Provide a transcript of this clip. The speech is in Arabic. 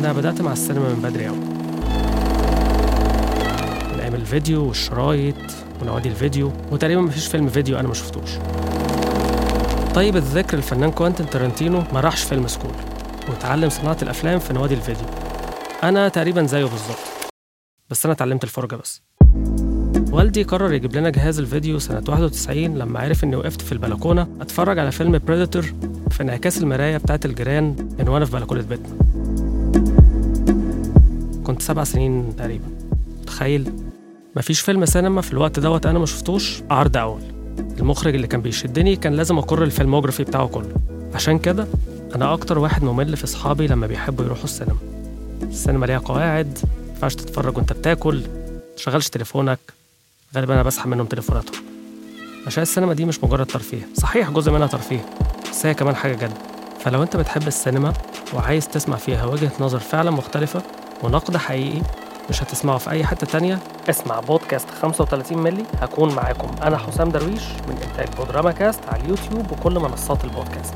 أنا بدأت مع السينما من بدري أوي. من أيام الفيديو والشرايط ونوادي الفيديو وتقريبا مفيش فيلم فيديو أنا ما شفتوش. طيب الذكر الفنان كوانتين تارانتينو ما راحش film school وتعلم صناعة الأفلام في نوادي الفيديو. أنا تقريبا زيه بالظبط بس أنا اتعلمت الفرجة بس. والدي قرر يجيب لنا جهاز الفيديو سنة 91 لما عرف إني وقفت في البلكونة أتفرج على فيلم Predator في انعكاس المراية بتاعت الجيران من وأنا في بلكونة بيتنا. سبع سنين تقريبا. تخيل. مفيش فيلم سينما في الوقت دوت أنا ما شفتوش عرض أول. المخرج اللي كان بيشدني كان لازم أقر الفيلموجرافي بتاعه كله. عشان كده أنا أكتر واحد ممل في أصحابي لما بيحبوا يروحوا السينما. السينما ليها قواعد مينفعش تتفرج وأنت بتاكل متشغلش تليفونك. غالبا أنا بسحب منهم تليفوناتهم. عشان السينما دي مش مجرد ترفيه. صحيح جزء منها ترفيه بس هي كمان حاجة جد. فلو أنت بتحب السينما وعايز تسمع فيها وجهة نظر فعلا مختلفة ونقد حقيقي. مش هتسمعه في أي حتة تانية. اسمع بودكاست 35 ملي هكون معاكم. أنا حسام درويش من إنتاج بودراما كاست على اليوتيوب وكل منصات البودكاست.